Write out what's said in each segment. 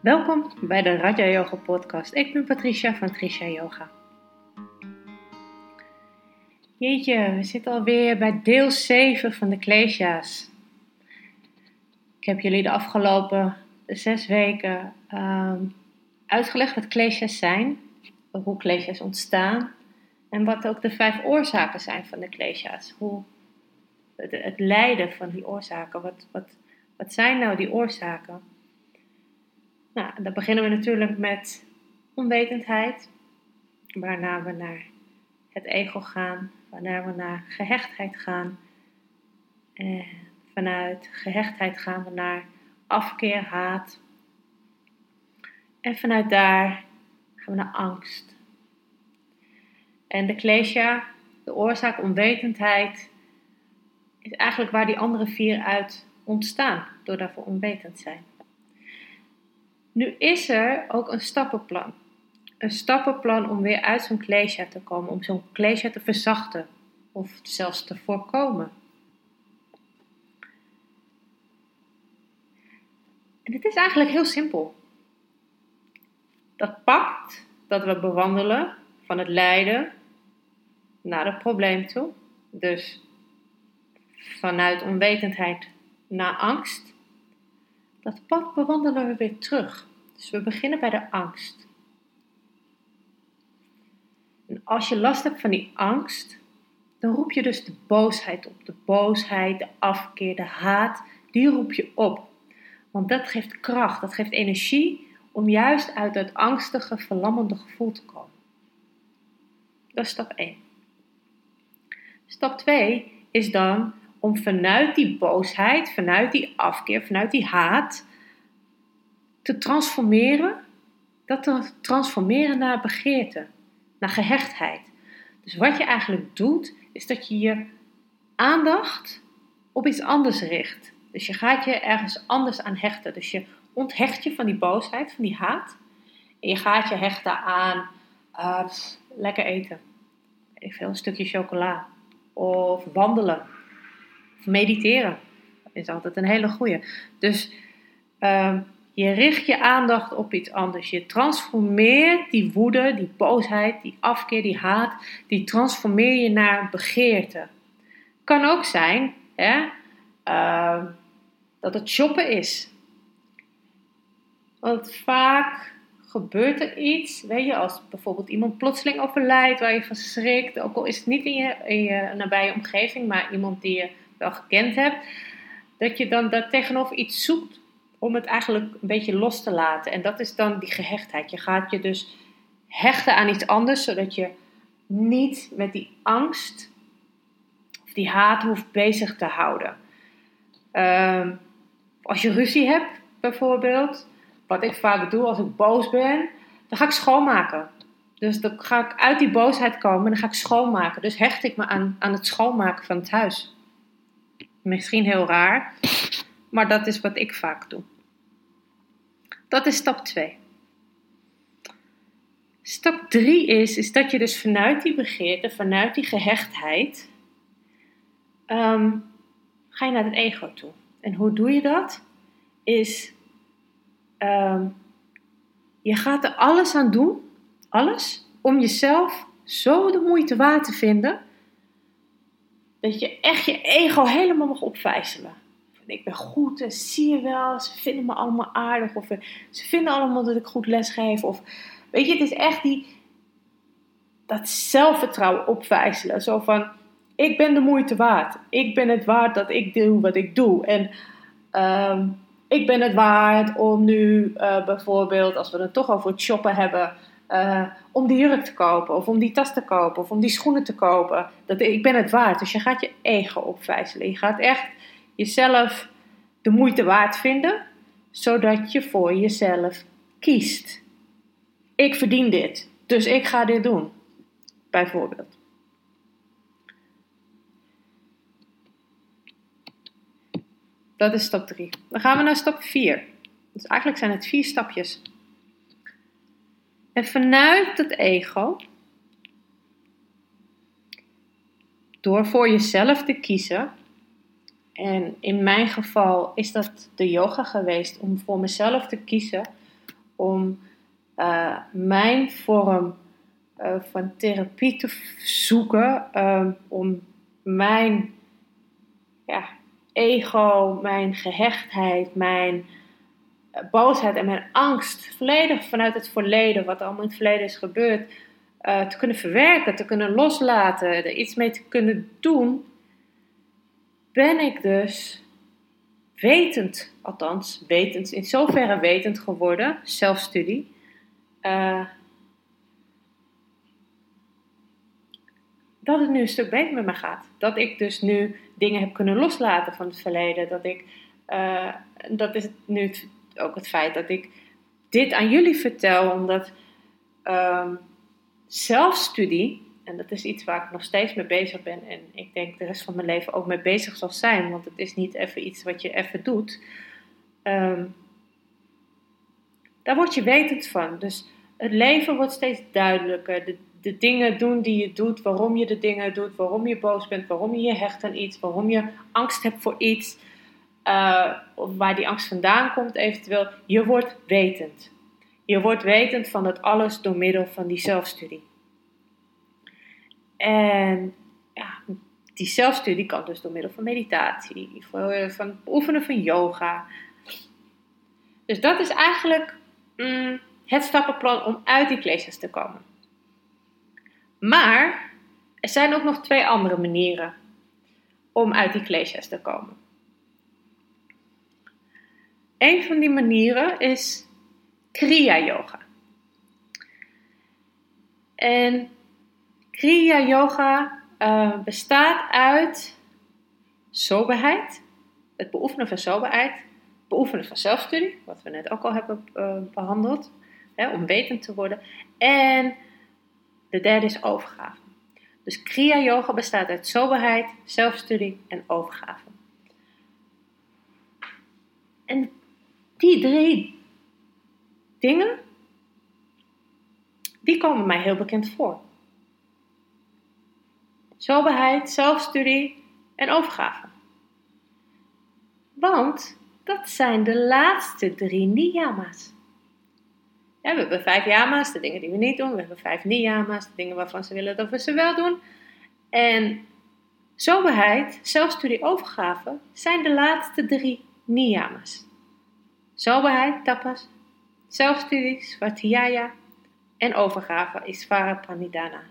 Welkom bij de Raja Yoga podcast. Ik ben Patricia van Trisha Yoga. Jeetje, we zitten alweer bij deel 7 van de Klesha's. Ik heb jullie de afgelopen zes weken ehm, uitgelegd wat Klesha's zijn, hoe Klesha's ontstaan en wat ook de vijf oorzaken zijn van de Klesha's. Hoe het, het lijden van die oorzaken, wat, wat, wat zijn nou die oorzaken? Nou, dan beginnen we natuurlijk met onwetendheid, waarna we naar het ego gaan, waarna we naar gehechtheid gaan. Vanuit gehechtheid gaan we naar afkeer, haat. En vanuit daar gaan we naar angst. En de klesja, de oorzaak onwetendheid, is eigenlijk waar die andere vier uit ontstaan, doordat we onwetend zijn. Nu is er ook een stappenplan. Een stappenplan om weer uit zo'n klesja te komen, om zo'n klesja te verzachten of zelfs te voorkomen. En het is eigenlijk heel simpel. Dat pakt dat we bewandelen van het lijden naar het probleem toe. Dus vanuit onwetendheid naar angst. Dat pad bewandelen we weer terug. Dus we beginnen bij de angst. En als je last hebt van die angst, dan roep je dus de boosheid op. De boosheid, de afkeer, de haat, die roep je op. Want dat geeft kracht, dat geeft energie om juist uit dat angstige, verlammende gevoel te komen. Dat is stap 1. Stap 2 is dan om vanuit die boosheid, vanuit die afkeer, vanuit die haat te transformeren, dat te transformeren naar begeerte, naar gehechtheid. Dus wat je eigenlijk doet, is dat je je aandacht op iets anders richt. Dus je gaat je ergens anders aan hechten. Dus je onthecht je van die boosheid, van die haat. En je gaat je hechten aan uh, lekker eten. Ik een stukje chocola. Of wandelen. Mediteren. Is altijd een hele goeie. Dus uh, je richt je aandacht op iets anders. Je transformeert die woede, die boosheid, die afkeer, die haat, die transformeer je naar begeerte. Kan ook zijn hè, uh, dat het shoppen is. Want vaak gebeurt er iets, weet je, als bijvoorbeeld iemand plotseling overlijdt waar je van schrikt, ook al is het niet in je, in je nabije omgeving, maar iemand die je wel gekend hebt, dat je dan daar tegenover iets zoekt om het eigenlijk een beetje los te laten. En dat is dan die gehechtheid. Je gaat je dus hechten aan iets anders, zodat je niet met die angst of die haat hoeft bezig te houden. Uh, als je ruzie hebt, bijvoorbeeld, wat ik vaak doe als ik boos ben, dan ga ik schoonmaken. Dus dan ga ik uit die boosheid komen en dan ga ik schoonmaken. Dus hecht ik me aan, aan het schoonmaken van het huis. Misschien heel raar, maar dat is wat ik vaak doe. Dat is stap 2. Stap 3 is, is dat je dus vanuit die begeerte, vanuit die gehechtheid, um, ga je naar het ego toe. En hoe doe je dat? Is, um, je gaat er alles aan doen, alles, om jezelf zo de moeite waard te vinden, dat je echt je ego helemaal mag opvijzelen. Ik ben goed en zie je wel, ze vinden me allemaal aardig of eh, ze vinden allemaal dat ik goed lesgeef of weet je, het is echt die dat zelfvertrouwen opvijzelen, zo van ik ben de moeite waard, ik ben het waard dat ik doe wat ik doe. En um, ik ben het waard om nu uh, bijvoorbeeld, als we het toch over het shoppen hebben, uh, om die jurk te kopen, of om die tas te kopen, of om die schoenen te kopen. Dat, ik ben het waard. Dus je gaat je ego opvijzelen. Je gaat echt jezelf de moeite waard vinden, zodat je voor jezelf kiest. Ik verdien dit, dus ik ga dit doen. Bijvoorbeeld. Dat is stap 3. Dan gaan we naar stap 4. Dus eigenlijk zijn het vier stapjes. En vanuit het ego, door voor jezelf te kiezen, en in mijn geval is dat de yoga geweest om voor mezelf te kiezen om uh, mijn vorm uh, van therapie te zoeken, uh, om mijn ja, ego, mijn gehechtheid, mijn boosheid en mijn angst volledig vanuit het verleden, wat allemaal in het verleden is gebeurd, te kunnen verwerken, te kunnen loslaten, er iets mee te kunnen doen, ben ik dus wetend, althans wetend, in zoverre wetend geworden, zelfstudie, uh, dat het nu een stuk beter met me gaat. Dat ik dus nu dingen heb kunnen loslaten van het verleden. Dat ik, uh, dat is nu ook het feit dat ik dit aan jullie vertel, omdat um, zelfstudie, en dat is iets waar ik nog steeds mee bezig ben en ik denk de rest van mijn leven ook mee bezig zal zijn, want het is niet even iets wat je even doet. Um, daar word je wetend van. Dus het leven wordt steeds duidelijker. De, de dingen doen die je doet, waarom je de dingen doet, waarom je boos bent, waarom je je hecht aan iets, waarom je angst hebt voor iets, of waar die angst vandaan komt eventueel. Je wordt wetend. Je wordt wetend van dat alles door middel van die zelfstudie. En ja, die zelfstudie kan dus door middel van meditatie, van oefenen van yoga. Dus dat is eigenlijk mm, het stappenplan om uit die kleesjes te komen. Maar er zijn ook nog twee andere manieren om uit die kleesjes te komen. Een van die manieren is Kriya Yoga. En Kriya Yoga uh, bestaat uit soberheid, het beoefenen van soberheid, beoefenen van zelfstudie, wat we net ook al hebben uh, behandeld, hè, om wetend te worden. En de derde is overgave. Dus Kriya Yoga bestaat uit soberheid, zelfstudie en overgave. En die drie dingen, die komen mij heel bekend voor. Soberheid, zelfstudie en overgave. Want dat zijn de laatste drie niyama's. We hebben vijf yama's, de dingen die we niet doen. We hebben vijf niyama's, de dingen waarvan ze willen dat we ze wel doen. En soberheid, zelfstudie, overgave zijn de laatste drie niyama's. Soberheid, tapas, zelfstudie, svatiyaya en overgave is pranidhana.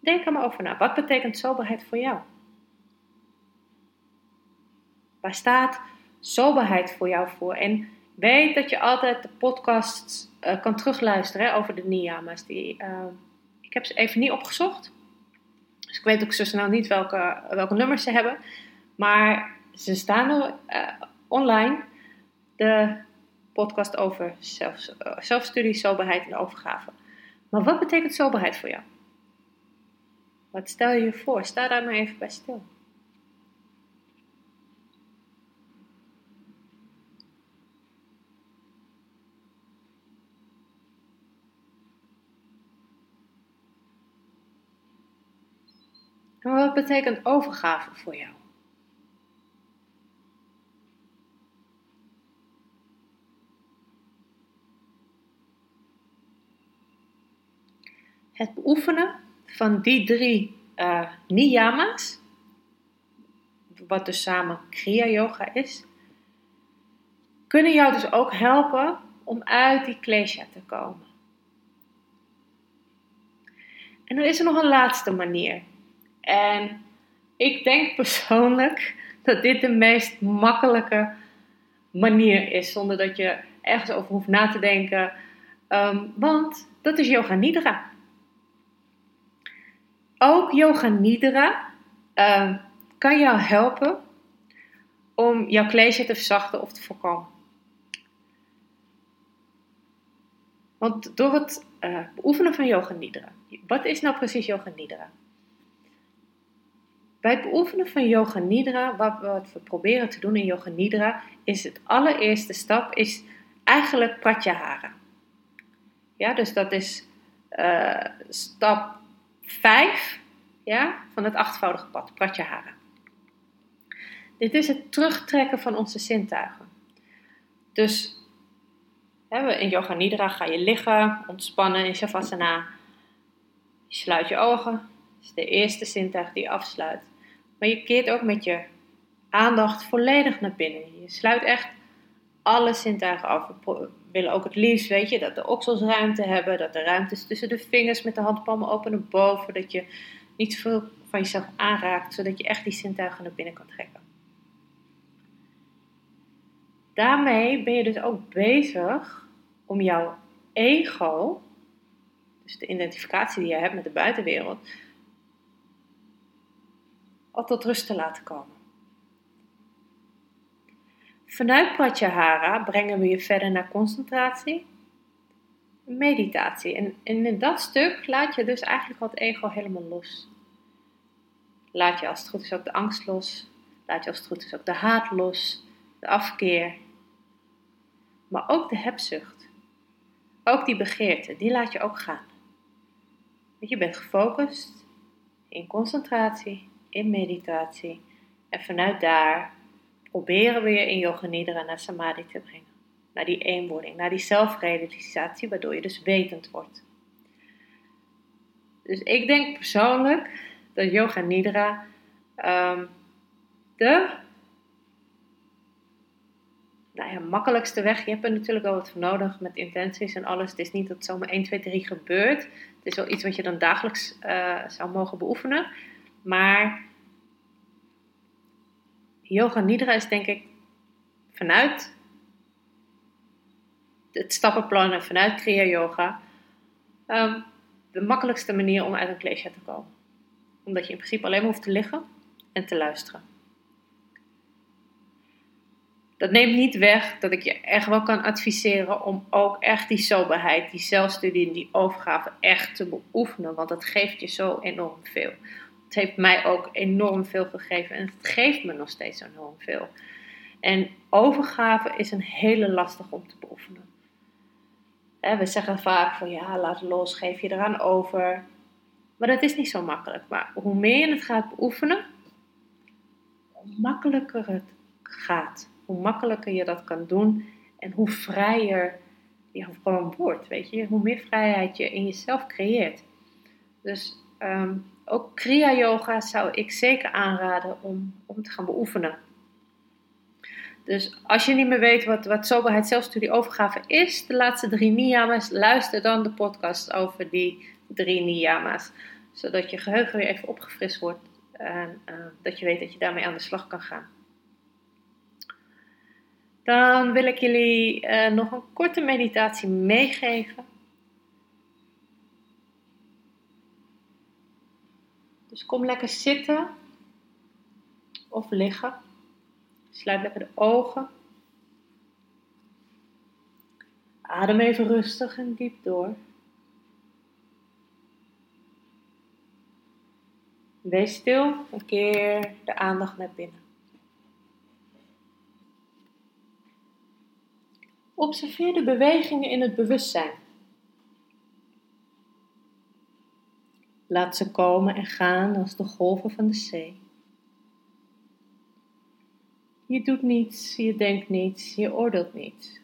Denk er maar over na. Wat betekent soberheid voor jou? Waar staat soberheid voor jou voor? En weet dat je altijd de podcasts uh, kan terugluisteren over de niyama's. Die, uh, ik heb ze even niet opgezocht. Dus ik weet ook zo snel niet welke, welke nummers ze hebben. Maar ze staan er uh, online. De podcast over zelf, zelfstudie, soberheid en overgave. Maar wat betekent soberheid voor jou? Wat stel je je voor? Sta daar maar even bij stil. wat betekent overgave voor jou? Het beoefenen van die drie uh, niyama's, wat dus samen Kriya Yoga is, kunnen jou dus ook helpen om uit die klesha te komen. En dan is er nog een laatste manier. En ik denk persoonlijk dat dit de meest makkelijke manier is, zonder dat je ergens over hoeft na te denken. Um, want dat is Yoga Nidra. Ook Yoga Nidra um, kan jou helpen om jouw kleesje te verzachten of te voorkomen. Want door het uh, beoefenen van Yoga Nidra, wat is nou precies Yoga Nidra? Bij het beoefenen van Yoga Nidra, wat we proberen te doen in Yoga Nidra, is het allereerste stap is eigenlijk Pratyahara. Ja, dus dat is uh, stap 5 ja, van het achtvoudige pad, Pratyahara. Dit is het terugtrekken van onze zintuigen. Dus In Yoga Nidra ga je liggen, ontspannen in Shavasana. Je sluit je ogen. Dat is de eerste zintuig die je afsluit. Maar je keert ook met je aandacht volledig naar binnen. Je sluit echt alle zintuigen af. Willen ook het liefst, weet je, dat de oksels ruimte hebben. Dat er ruimte is tussen de vingers met de handpalmen open naar boven. Dat je niet veel van jezelf aanraakt, zodat je echt die zintuigen naar binnen kan trekken. Daarmee ben je dus ook bezig om jouw ego, dus de identificatie die je hebt met de buitenwereld, al tot rust te laten komen. Vanuit Pratyahara brengen we je verder naar concentratie en meditatie. En, in dat stuk laat je dus eigenlijk al het ego helemaal los. Laat je als het goed is ook de angst los. Laat je als het goed is ook de haat los, de afkeer. Maar ook de hebzucht. Ook die begeerte, die laat je ook gaan. Want je bent gefocust in concentratie, in meditatie. En vanuit daar proberen we je in Yoga Nidra naar Samadhi te brengen. Naar die eenwording, naar die zelfrealisatie, waardoor je dus wetend wordt. Dus ik denk persoonlijk dat Yoga Nidra um, de nou ja, makkelijkste weg. Je hebt er natuurlijk wel wat voor nodig met intenties en alles. Het is niet dat zomaar 1, 2, 3 gebeurt. Het is wel iets wat je dan dagelijks uh, zou mogen beoefenen. Maar Yoga Nidra is denk ik vanuit het stappenplan en vanuit Kriya Yoga um, de makkelijkste manier om uit een klesja te komen. Omdat je in principe alleen maar hoeft te liggen en te luisteren. Dat neemt niet weg dat ik je echt wel kan adviseren om ook echt die soberheid, die zelfstudie en die overgave echt te beoefenen. Want dat geeft je zo enorm veel. Het heeft mij ook enorm veel gegeven en het geeft me nog steeds enorm veel. En overgave is een hele lastig om te beoefenen. We zeggen vaak van ja, laat los, geef je eraan over. Maar dat is niet zo makkelijk. Maar hoe meer je het gaat beoefenen, hoe makkelijker het gaat. Hoe makkelijker je dat kan doen en hoe vrijer je gewoon wordt. Weet je, hoe meer vrijheid je in jezelf creëert. Dus um, ook Kriya Yoga zou ik zeker aanraden om, om te gaan beoefenen. Dus als je niet meer weet wat, wat soberheid zelfstudie overgave is, de laatste drie niyamas, luister dan de podcast over die drie niyamas. Zodat je geheugen weer even opgefrist wordt en uh, dat je weet dat je daarmee aan de slag kan gaan. Dan wil ik jullie uh, nog een korte meditatie meegeven. Dus kom lekker zitten of liggen. Sluit lekker de ogen. Adem even rustig en diep door. Wees stil en keer de aandacht naar binnen. Observeer de bewegingen in het bewustzijn. Laat ze komen en gaan als de golven van de zee. Je doet niets, je denkt niets, je oordeelt niets.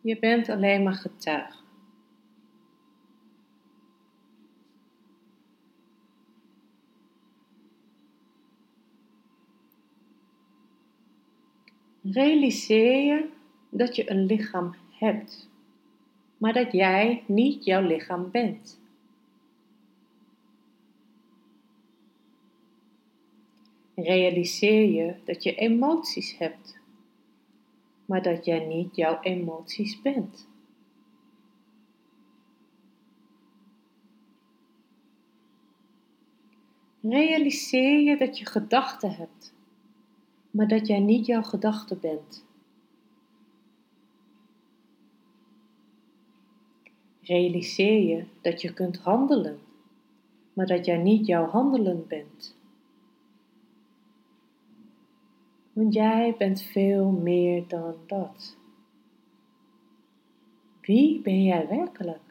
Je bent alleen maar getuige. Realiseer je dat je een lichaam hebt, maar dat jij niet jouw lichaam bent. Realiseer je dat je emoties hebt, maar dat jij niet jouw emoties bent. Realiseer je dat je gedachten hebt, maar dat jij niet jouw gedachte bent. Realiseer je dat je kunt handelen, maar dat jij niet jouw handelen bent. Want jij bent veel meer dan dat. Wie ben jij werkelijk?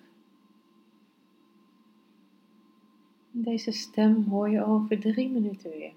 Deze stem hoor je over drie minuten weer.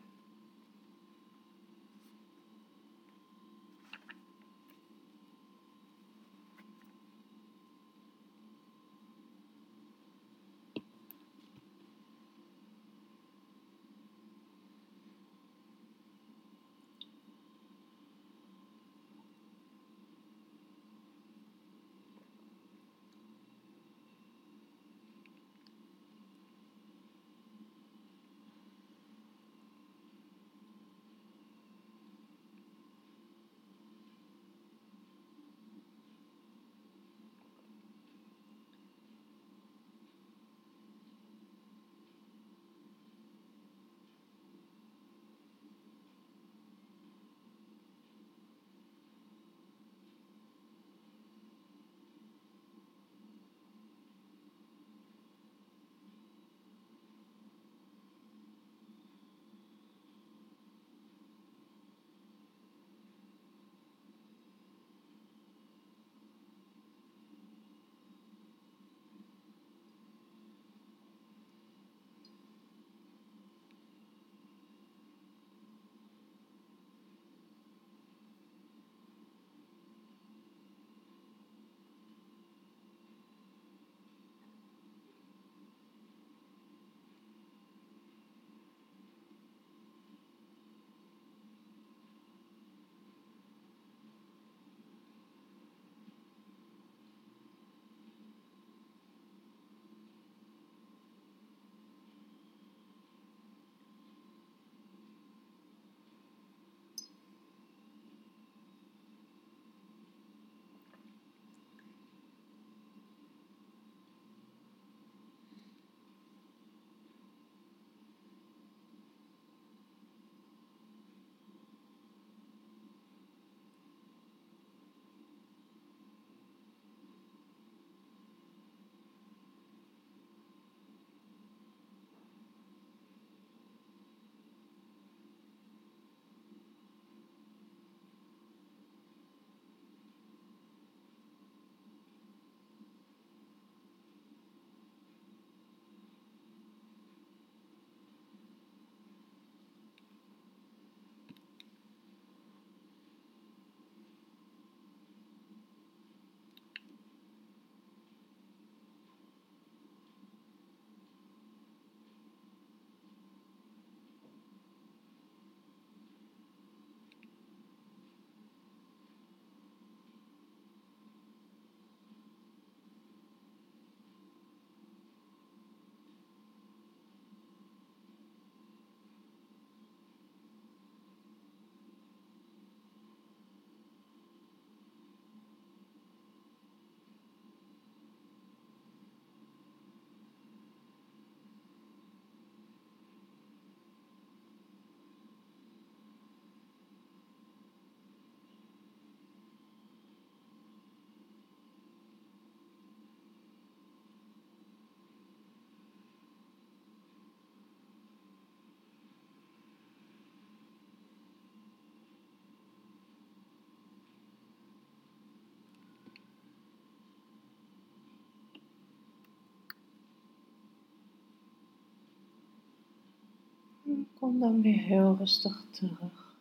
Kom dan weer heel rustig terug.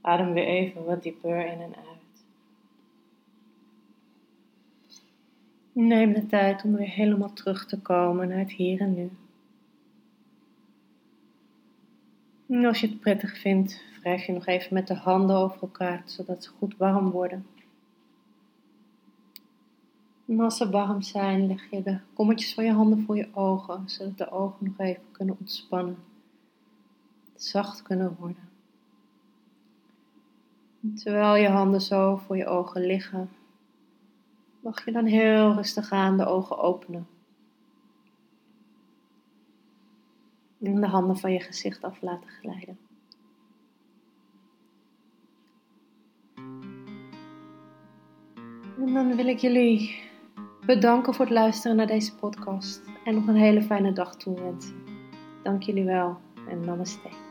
Adem weer even wat dieper in en uit. Neem de tijd om weer helemaal terug te komen naar het hier en nu. En als je het prettig vindt, wrijf je nog even met de handen over elkaar, zodat ze goed warm worden. En als ze warm zijn, leg je de kommetjes van je handen voor je ogen, zodat de ogen nog even kunnen ontspannen, zacht kunnen worden. En terwijl je handen zo voor je ogen liggen, mag je dan heel rustig aan de ogen openen. En de handen van je gezicht af laten glijden. En dan wil ik jullie bedanken voor het luisteren naar deze podcast en nog een hele fijne dag toewensen. Dank jullie wel en namaste.